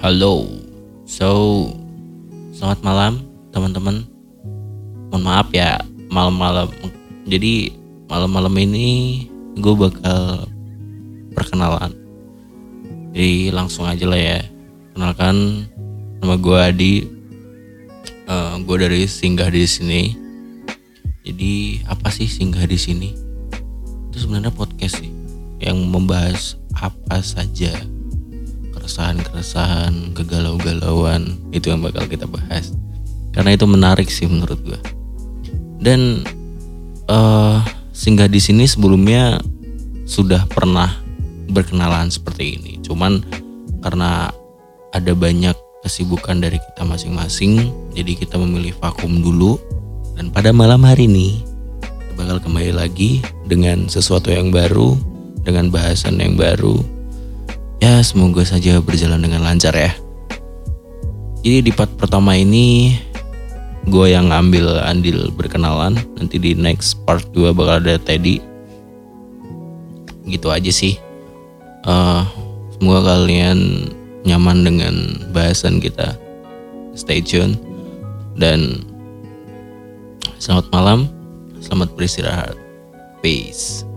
Halo, so selamat malam teman-teman. Mohon maaf ya malam-malam. Jadi malam-malam ini gue bakal perkenalan. Jadi langsung aja lah ya. Kenalkan nama gue Adi. Uh, gue dari singgah di sini. Jadi apa sih singgah di sini? Itu sebenarnya podcast sih yang membahas apa saja keresahan-keresahan, kegalau-galauan itu yang bakal kita bahas. Karena itu menarik sih menurut gue. Dan uh, singgah di sini sebelumnya sudah pernah berkenalan seperti ini. Cuman karena ada banyak kesibukan dari kita masing-masing, jadi kita memilih vakum dulu. Dan pada malam hari ini bakal kembali lagi dengan sesuatu yang baru, dengan bahasan yang baru. Ya semoga saja berjalan dengan lancar ya. Jadi di part pertama ini gue yang ngambil andil berkenalan. Nanti di next part 2 bakal ada Teddy. Gitu aja sih. Uh, semoga kalian nyaman dengan bahasan kita. Stay tune dan selamat malam, selamat beristirahat. Peace.